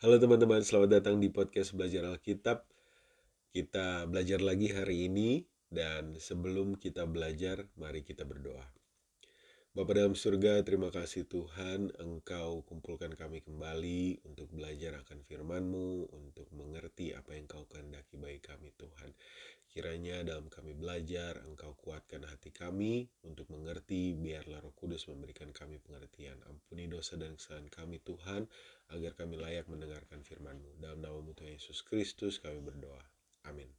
Halo teman-teman, selamat datang di podcast Belajar Alkitab. Kita belajar lagi hari ini dan sebelum kita belajar, mari kita berdoa. Bapa dalam surga, terima kasih Tuhan Engkau kumpulkan kami kembali untuk belajar akan firman-Mu, untuk mengerti apa yang Kau kehendaki bagi kami Tuhan. Kiranya dalam kami belajar, Engkau kuatkan hati kami untuk mengerti, biarlah roh kudus memberikan kami pengertian. Ampuni dosa dan kesalahan kami Tuhan, agar kami layak mendengarkan firman-Mu. Dalam nama Tuhan Yesus Kristus kami berdoa. Amin.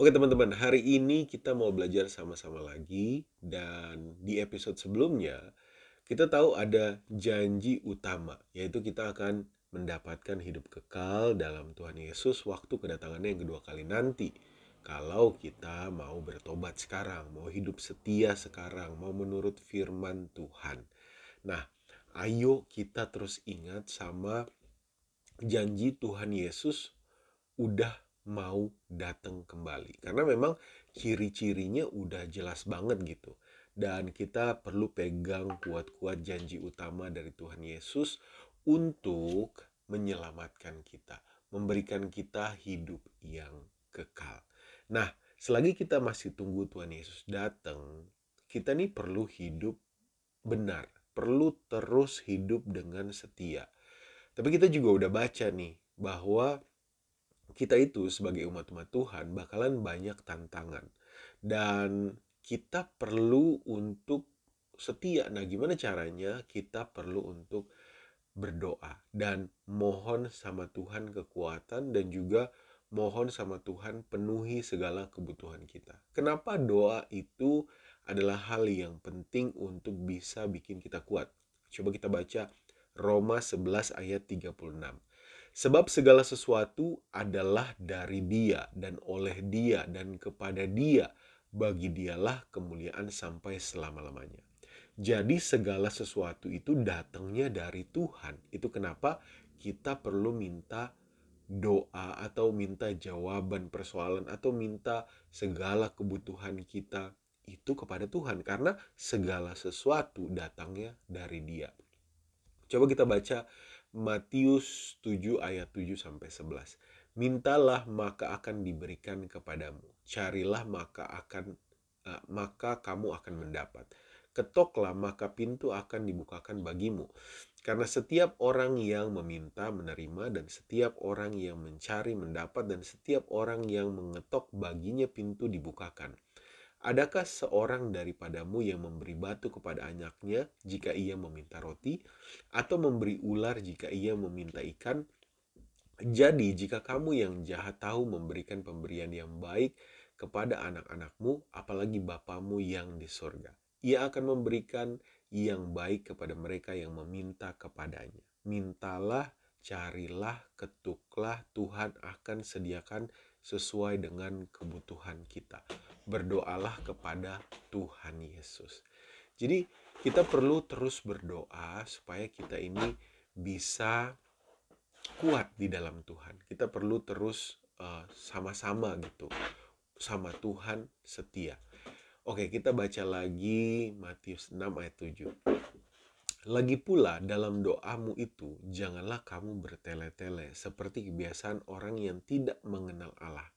Oke teman-teman, hari ini kita mau belajar sama-sama lagi dan di episode sebelumnya kita tahu ada janji utama, yaitu kita akan mendapatkan hidup kekal dalam Tuhan Yesus waktu kedatangannya yang kedua kali nanti. Kalau kita mau bertobat sekarang, mau hidup setia sekarang, mau menurut firman Tuhan. Nah, ayo kita terus ingat sama janji Tuhan Yesus udah mau datang kembali. Karena memang ciri-cirinya udah jelas banget gitu. Dan kita perlu pegang kuat-kuat janji utama dari Tuhan Yesus untuk menyelamatkan kita, memberikan kita hidup yang kekal. Nah, selagi kita masih tunggu Tuhan Yesus datang, kita nih perlu hidup benar, perlu terus hidup dengan setia. Tapi kita juga udah baca nih bahwa kita itu sebagai umat-umat Tuhan bakalan banyak tantangan dan kita perlu untuk setia. Nah, gimana caranya? Kita perlu untuk berdoa dan mohon sama Tuhan kekuatan dan juga mohon sama Tuhan penuhi segala kebutuhan kita. Kenapa doa itu adalah hal yang penting untuk bisa bikin kita kuat? Coba kita baca Roma 11 ayat 36. Sebab segala sesuatu adalah dari Dia dan oleh Dia dan kepada Dia bagi dialah kemuliaan sampai selama-lamanya. Jadi segala sesuatu itu datangnya dari Tuhan. Itu kenapa kita perlu minta doa atau minta jawaban persoalan atau minta segala kebutuhan kita itu kepada Tuhan karena segala sesuatu datangnya dari Dia. Coba kita baca Matius 7 ayat 7 sampai 11. Mintalah maka akan diberikan kepadamu. Carilah maka akan uh, maka kamu akan mendapat. Ketoklah maka pintu akan dibukakan bagimu. Karena setiap orang yang meminta menerima dan setiap orang yang mencari mendapat dan setiap orang yang mengetok baginya pintu dibukakan. Adakah seorang daripadamu yang memberi batu kepada anaknya jika ia meminta roti, atau memberi ular jika ia meminta ikan? Jadi, jika kamu yang jahat tahu memberikan pemberian yang baik kepada anak-anakmu, apalagi Bapamu yang di sorga, ia akan memberikan yang baik kepada mereka yang meminta kepadanya. Mintalah, carilah, ketuklah, Tuhan akan sediakan sesuai dengan kebutuhan kita. Berdoalah kepada Tuhan Yesus. Jadi, kita perlu terus berdoa supaya kita ini bisa kuat di dalam Tuhan. Kita perlu terus uh, sama-sama gitu sama Tuhan setia. Oke, kita baca lagi Matius 6 ayat 7. Lagi pula dalam doamu itu janganlah kamu bertele-tele seperti kebiasaan orang yang tidak mengenal Allah.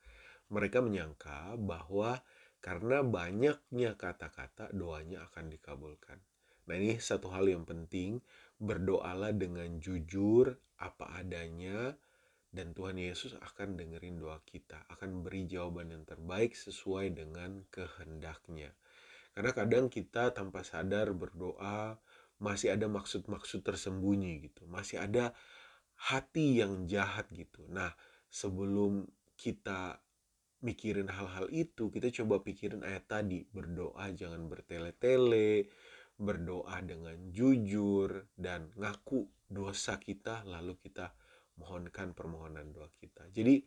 Mereka menyangka bahwa karena banyaknya kata-kata doanya akan dikabulkan. Nah, ini satu hal yang penting berdoalah dengan jujur apa adanya dan Tuhan Yesus akan dengerin doa kita, akan beri jawaban yang terbaik sesuai dengan kehendaknya. Karena kadang kita tanpa sadar berdoa masih ada maksud-maksud tersembunyi gitu, masih ada hati yang jahat gitu. Nah, sebelum kita mikirin hal-hal itu, kita coba pikirin ayat tadi, berdoa jangan bertele-tele, berdoa dengan jujur dan ngaku dosa kita lalu kita mohonkan permohonan doa kita. Jadi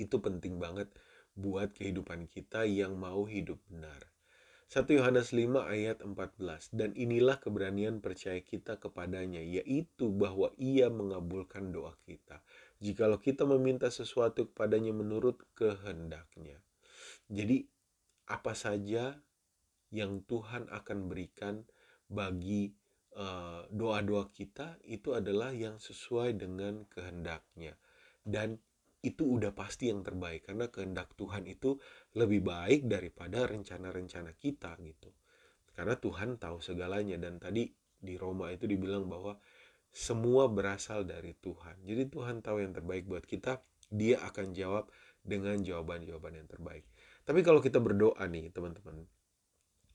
itu penting banget buat kehidupan kita yang mau hidup benar. 1 Yohanes 5 ayat 14 Dan inilah keberanian percaya kita kepadanya Yaitu bahwa ia mengabulkan doa kita Jikalau kita meminta sesuatu kepadanya menurut kehendaknya Jadi apa saja yang Tuhan akan berikan bagi doa-doa kita itu adalah yang sesuai dengan kehendaknya dan itu udah pasti yang terbaik karena kehendak Tuhan itu lebih baik daripada rencana-rencana kita gitu karena Tuhan tahu segalanya dan tadi di Roma itu dibilang bahwa semua berasal dari Tuhan. Jadi Tuhan tahu yang terbaik buat kita, dia akan jawab dengan jawaban-jawaban yang terbaik. Tapi kalau kita berdoa nih, teman-teman,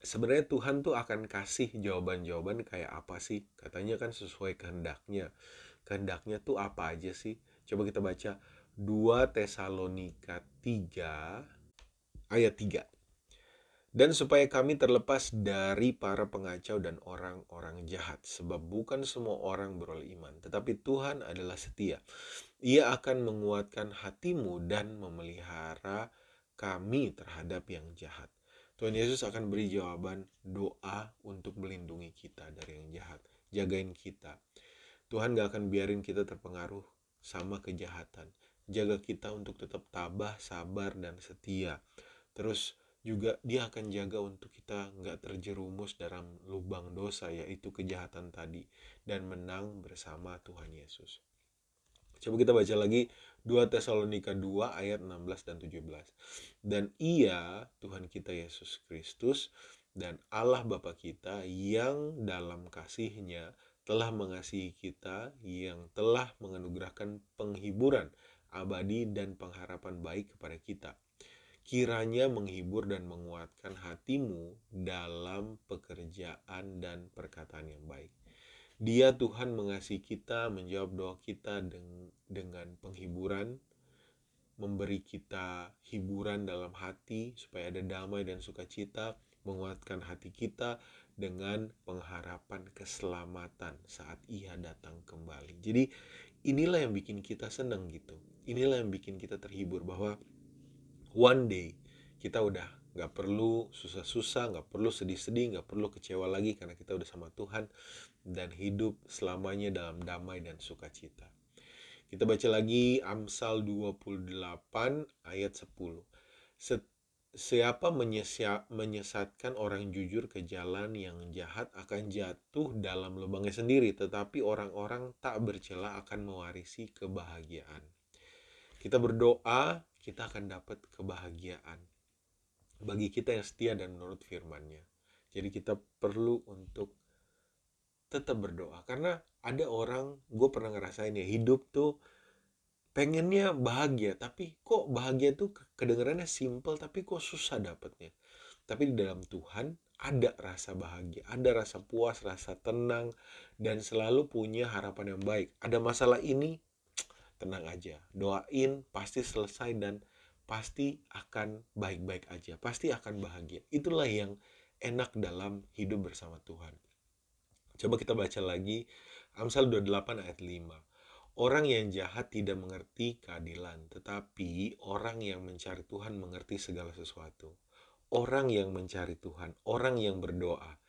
sebenarnya Tuhan tuh akan kasih jawaban-jawaban kayak apa sih? Katanya kan sesuai kehendaknya. Kehendaknya tuh apa aja sih? Coba kita baca 2 Tesalonika 3 ayat 3 dan supaya kami terlepas dari para pengacau dan orang-orang jahat, sebab bukan semua orang beroleh iman, tetapi Tuhan adalah setia. Ia akan menguatkan hatimu dan memelihara kami terhadap yang jahat. Tuhan Yesus akan beri jawaban doa untuk melindungi kita dari yang jahat, jagain kita. Tuhan gak akan biarin kita terpengaruh sama kejahatan. Jaga kita untuk tetap tabah, sabar, dan setia. Terus juga dia akan jaga untuk kita nggak terjerumus dalam lubang dosa yaitu kejahatan tadi dan menang bersama Tuhan Yesus. Coba kita baca lagi 2 Tesalonika 2 ayat 16 dan 17. Dan ia Tuhan kita Yesus Kristus dan Allah Bapa kita yang dalam kasihnya telah mengasihi kita yang telah menganugerahkan penghiburan abadi dan pengharapan baik kepada kita kiranya menghibur dan menguatkan hatimu dalam pekerjaan dan perkataan yang baik. Dia Tuhan mengasihi kita, menjawab doa kita dengan penghiburan, memberi kita hiburan dalam hati supaya ada damai dan sukacita, menguatkan hati kita dengan pengharapan keselamatan saat ia datang kembali. Jadi inilah yang bikin kita senang gitu. Inilah yang bikin kita terhibur bahwa one day kita udah nggak perlu susah-susah, nggak perlu sedih-sedih, nggak perlu kecewa lagi karena kita udah sama Tuhan dan hidup selamanya dalam damai dan sukacita. Kita baca lagi Amsal 28 ayat 10. Siapa menyesatkan orang jujur ke jalan yang jahat akan jatuh dalam lubangnya sendiri, tetapi orang-orang tak bercela akan mewarisi kebahagiaan. Kita berdoa kita akan dapat kebahagiaan bagi kita yang setia dan menurut firman-Nya. Jadi kita perlu untuk tetap berdoa. Karena ada orang gue pernah ngerasain ya hidup tuh pengennya bahagia tapi kok bahagia tuh kedengarannya simple tapi kok susah dapetnya. Tapi di dalam Tuhan ada rasa bahagia ada rasa puas rasa tenang dan selalu punya harapan yang baik. Ada masalah ini tenang aja. Doain pasti selesai dan pasti akan baik-baik aja pasti akan bahagia. Itulah yang enak dalam hidup bersama Tuhan. Coba kita baca lagi Amsal 28 ayat 5 Orang yang jahat tidak mengerti keadilan, tetapi orang yang mencari Tuhan mengerti segala sesuatu. Orang yang mencari Tuhan, orang yang berdoa,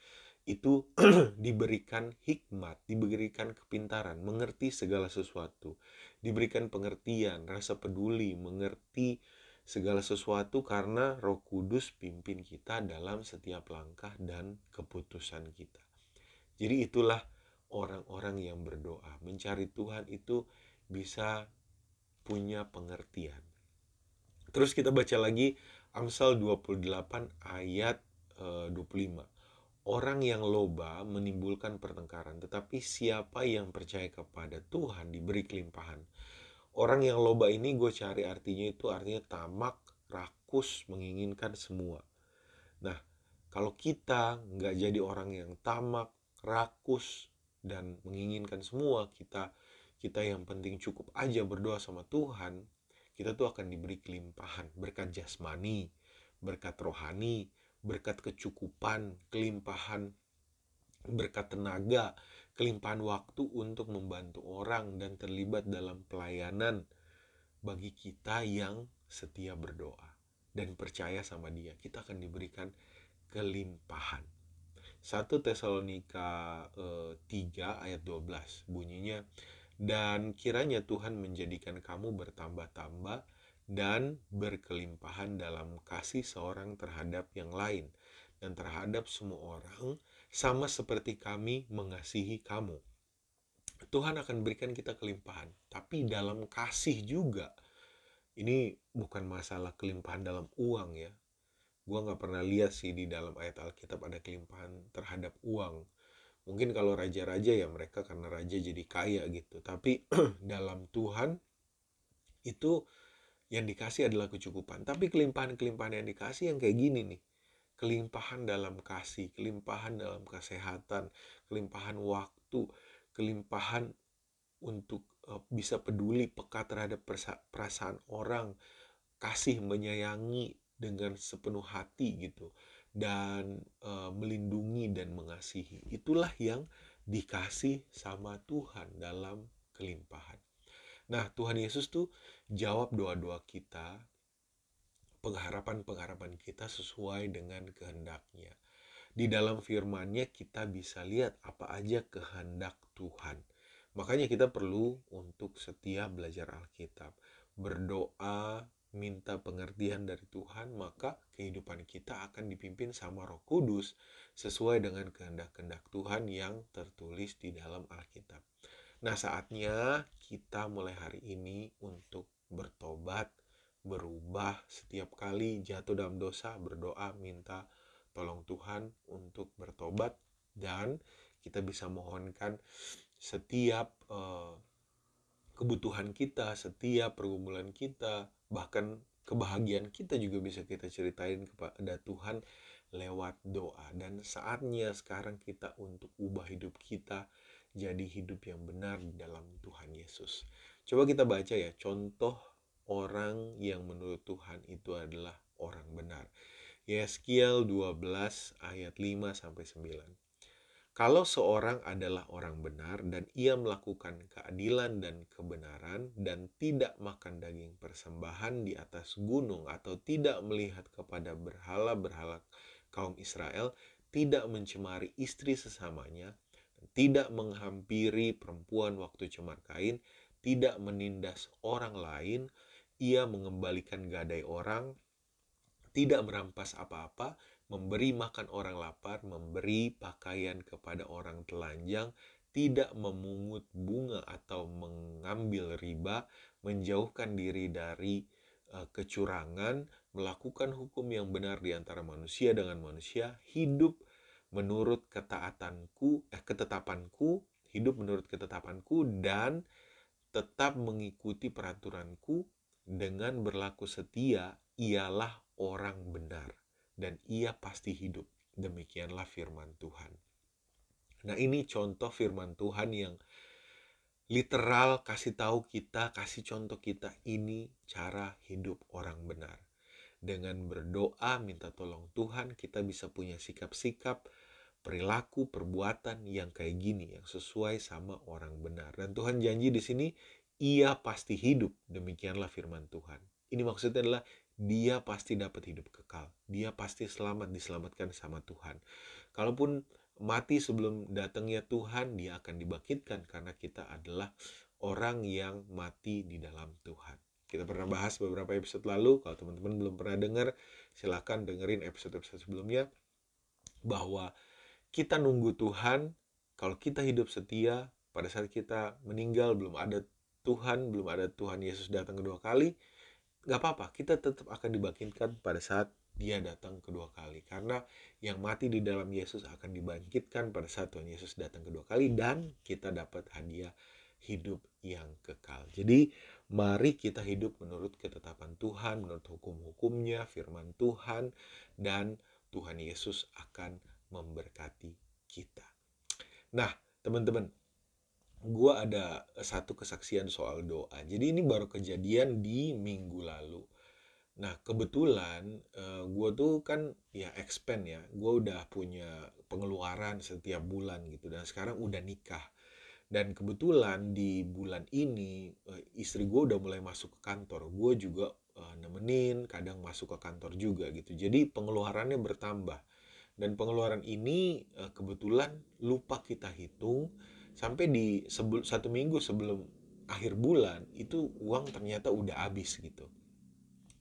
itu diberikan hikmat, diberikan kepintaran, mengerti segala sesuatu, diberikan pengertian, rasa peduli, mengerti segala sesuatu karena Roh Kudus pimpin kita dalam setiap langkah dan keputusan kita. Jadi itulah orang-orang yang berdoa, mencari Tuhan itu bisa punya pengertian. Terus kita baca lagi Amsal 28 ayat 25 eh, Orang yang loba menimbulkan pertengkaran, tetapi siapa yang percaya kepada Tuhan diberi kelimpahan. Orang yang loba ini gue cari artinya itu artinya tamak, rakus, menginginkan semua. Nah, kalau kita nggak jadi orang yang tamak, rakus, dan menginginkan semua, kita kita yang penting cukup aja berdoa sama Tuhan, kita tuh akan diberi kelimpahan, berkat jasmani, berkat rohani, berkat kecukupan, kelimpahan, berkat tenaga, kelimpahan waktu untuk membantu orang dan terlibat dalam pelayanan bagi kita yang setia berdoa dan percaya sama dia. Kita akan diberikan kelimpahan. 1 Tesalonika e, eh, 3 ayat 12 bunyinya dan kiranya Tuhan menjadikan kamu bertambah-tambah dan berkelimpahan dalam kasih seorang terhadap yang lain dan terhadap semua orang sama seperti kami mengasihi kamu. Tuhan akan berikan kita kelimpahan, tapi dalam kasih juga. Ini bukan masalah kelimpahan dalam uang ya. Gua nggak pernah lihat sih di dalam ayat Alkitab ada kelimpahan terhadap uang. Mungkin kalau raja-raja ya mereka karena raja jadi kaya gitu. Tapi dalam Tuhan itu yang dikasih adalah kecukupan. Tapi kelimpahan-kelimpahan yang dikasih yang kayak gini nih. Kelimpahan dalam kasih, kelimpahan dalam kesehatan, kelimpahan waktu, kelimpahan untuk uh, bisa peduli peka terhadap perasaan orang, kasih menyayangi dengan sepenuh hati gitu dan uh, melindungi dan mengasihi. Itulah yang dikasih sama Tuhan dalam kelimpahan. Nah, Tuhan Yesus tuh jawab doa-doa kita, pengharapan-pengharapan kita sesuai dengan kehendaknya. Di dalam firman-Nya kita bisa lihat apa aja kehendak Tuhan. Makanya kita perlu untuk setia belajar Alkitab, berdoa, minta pengertian dari Tuhan, maka kehidupan kita akan dipimpin sama Roh Kudus sesuai dengan kehendak-kehendak Tuhan yang tertulis di dalam Alkitab. Nah, saatnya kita mulai hari ini untuk bertobat, berubah setiap kali jatuh dalam dosa, berdoa, minta tolong Tuhan untuk bertobat dan kita bisa mohonkan setiap uh, kebutuhan kita, setiap pergumulan kita, bahkan kebahagiaan kita juga bisa kita ceritain kepada Tuhan lewat doa dan saatnya sekarang kita untuk ubah hidup kita jadi hidup yang benar di dalam Tuhan Yesus. Coba kita baca ya, contoh orang yang menurut Tuhan itu adalah orang benar. Yeskiel 12 ayat 5 sampai 9. Kalau seorang adalah orang benar dan ia melakukan keadilan dan kebenaran dan tidak makan daging persembahan di atas gunung atau tidak melihat kepada berhala-berhala kaum Israel, tidak mencemari istri sesamanya, tidak menghampiri perempuan waktu cemar kain, tidak menindas orang lain, ia mengembalikan gadai orang, tidak merampas apa-apa, memberi makan orang lapar, memberi pakaian kepada orang telanjang, tidak memungut bunga atau mengambil riba, menjauhkan diri dari uh, kecurangan, melakukan hukum yang benar di antara manusia dengan manusia, hidup menurut ketaatanku, eh, ketetapanku, hidup menurut ketetapanku dan tetap mengikuti peraturanku dengan berlaku setia ialah orang benar dan ia pasti hidup. Demikianlah firman Tuhan. Nah, ini contoh firman Tuhan yang literal kasih tahu kita, kasih contoh kita ini cara hidup orang benar. Dengan berdoa minta tolong Tuhan, kita bisa punya sikap-sikap perilaku, perbuatan yang kayak gini, yang sesuai sama orang benar. Dan Tuhan janji di sini, ia pasti hidup. Demikianlah firman Tuhan. Ini maksudnya adalah dia pasti dapat hidup kekal. Dia pasti selamat, diselamatkan sama Tuhan. Kalaupun mati sebelum datangnya Tuhan, dia akan dibangkitkan karena kita adalah orang yang mati di dalam Tuhan. Kita pernah bahas beberapa episode lalu, kalau teman-teman belum pernah dengar, silahkan dengerin episode-episode sebelumnya, bahwa kita nunggu Tuhan, kalau kita hidup setia, pada saat kita meninggal belum ada Tuhan, belum ada Tuhan Yesus datang kedua kali, nggak apa-apa, kita tetap akan dibangkitkan pada saat dia datang kedua kali. Karena yang mati di dalam Yesus akan dibangkitkan pada saat Tuhan Yesus datang kedua kali dan kita dapat hadiah hidup yang kekal. Jadi mari kita hidup menurut ketetapan Tuhan, menurut hukum-hukumnya, firman Tuhan, dan Tuhan Yesus akan memberkati kita. Nah, teman-teman, gue ada satu kesaksian soal doa. Jadi ini baru kejadian di minggu lalu. Nah, kebetulan uh, eh, gue tuh kan ya expand ya. Gue udah punya pengeluaran setiap bulan gitu. Dan sekarang udah nikah. Dan kebetulan di bulan ini uh, istri gue udah mulai masuk ke kantor. Gue juga uh, nemenin, kadang masuk ke kantor juga gitu. Jadi pengeluarannya bertambah dan pengeluaran ini uh, kebetulan lupa kita hitung sampai di sebel, satu minggu sebelum akhir bulan itu uang ternyata udah habis gitu.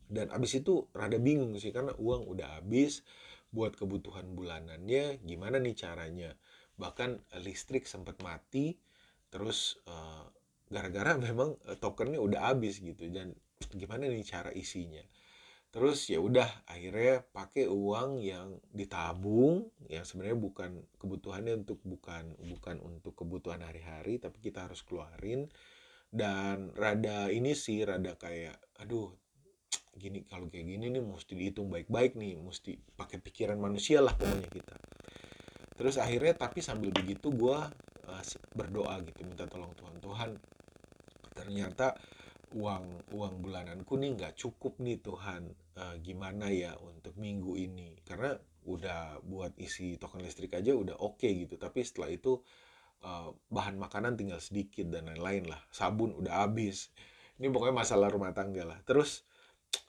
Dan habis itu rada bingung sih karena uang udah habis buat kebutuhan bulanannya gimana nih caranya? Bahkan listrik sempat mati terus uh, gara-gara memang tokennya udah habis gitu. Dan gimana nih cara isinya terus ya udah akhirnya pakai uang yang ditabung yang sebenarnya bukan kebutuhannya untuk bukan bukan untuk kebutuhan hari-hari tapi kita harus keluarin. Dan rada ini sih rada kayak aduh gini kalau kayak gini nih mesti dihitung baik-baik nih mesti pakai pikiran manusia lah pokoknya kita. Terus akhirnya tapi sambil begitu gue uh, berdoa gitu minta tolong Tuhan Tuhan ternyata uang uang bulananku nih nggak cukup nih Tuhan uh, gimana ya untuk minggu ini. Karena udah buat isi token listrik aja udah oke okay gitu. Tapi setelah itu uh, bahan makanan tinggal sedikit dan lain-lain lah. Sabun udah habis. Ini pokoknya masalah rumah tangga lah. Terus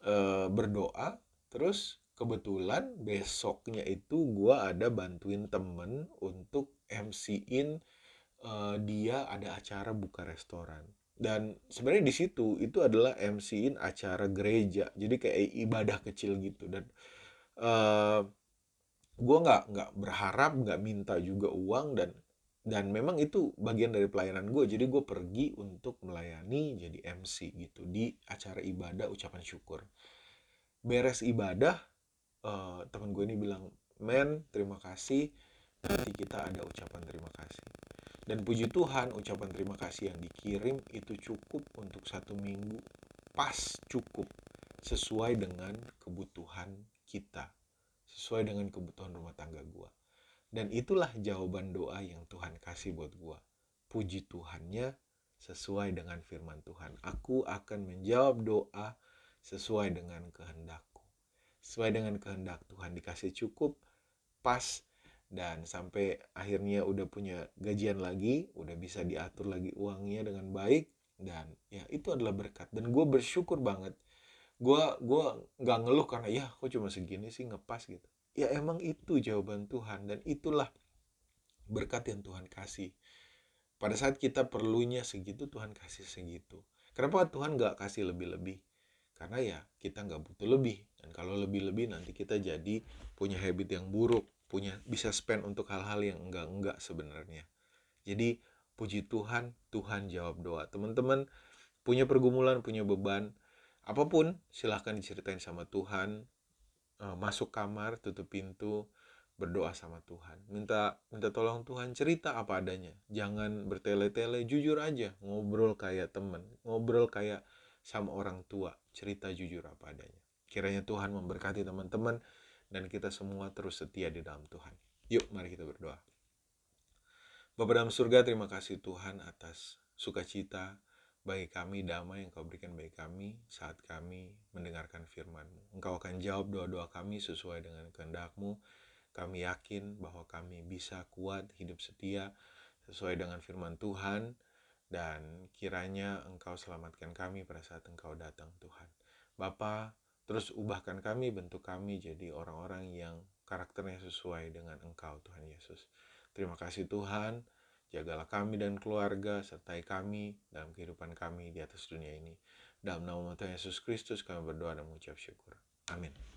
uh, berdoa. Terus kebetulan besoknya itu gue ada bantuin temen untuk MC-in uh, dia ada acara buka restoran dan sebenarnya di situ itu adalah MC-in acara gereja. Jadi kayak ibadah kecil gitu. Dan uh, eh, gue nggak nggak berharap nggak minta juga uang. Dan dan memang itu bagian dari pelayanan gue jadi gue pergi untuk melayani jadi MC gitu di acara ibadah ucapan syukur. Beres ibadah uh, teman gue ini bilang men terima kasih. Nanti kita ada ucapan terima kasih dan puji Tuhan, ucapan terima kasih yang dikirim itu cukup untuk satu minggu. Pas cukup. Sesuai dengan kebutuhan kita. Sesuai dengan kebutuhan rumah tangga gua. Dan itulah jawaban doa yang Tuhan kasih buat gua. Puji Tuhannya sesuai dengan firman Tuhan. Aku akan menjawab doa sesuai dengan kehendakku. Sesuai dengan kehendak Tuhan dikasih cukup, pas, dan sampai akhirnya udah punya gajian lagi udah bisa diatur lagi uangnya dengan baik dan ya itu adalah berkat. Dan gue bersyukur banget. Gue gue nggak ngeluh karena ya kok cuma segini sih ngepas gitu. Ya emang itu jawaban Tuhan dan itulah berkat yang Tuhan kasih. Pada saat kita perlunya segitu Tuhan kasih segitu. Kenapa Tuhan nggak kasih lebih-lebih? Karena ya kita nggak butuh lebih. Dan kalau lebih-lebih nanti kita jadi punya habit yang buruk punya bisa spend untuk hal-hal yang enggak-enggak sebenarnya. Jadi puji Tuhan, Tuhan jawab doa. Teman-teman punya pergumulan, punya beban, apa pun silahkan diceritain sama Tuhan. Uh, masuk kamar, tutup pintu, berdoa sama Tuhan. Minta minta tolong Tuhan, cerita apa adanya. Jangan bertele-tele, jujur aja, ngobrol kayak temen, ngobrol kayak sama orang tua, cerita jujur apa adanya. Kiranya Tuhan memberkati teman-teman dan kita semua terus setia di dalam Tuhan. Yuk, mari kita berdoa. Bapak dalam surga, terima kasih Tuhan atas sukacita bagi kami, damai yang kau berikan bagi kami saat kami mendengarkan firman-Mu. Engkau akan jawab doa-doa kami sesuai dengan kehendak-Mu. Kami yakin bahwa kami bisa kuat, hidup setia, sesuai dengan firman Tuhan, dan kiranya Engkau selamatkan kami pada saat Engkau datang, Tuhan. Bapa, Terus ubahkan kami, bentuk kami jadi orang-orang yang karakternya sesuai dengan Engkau Tuhan Yesus. Terima kasih Tuhan, jagalah kami dan keluarga, sertai kami dalam kehidupan kami di atas dunia ini. Dalam nama Tuhan Yesus Kristus kami berdoa dan mengucap syukur. Amin.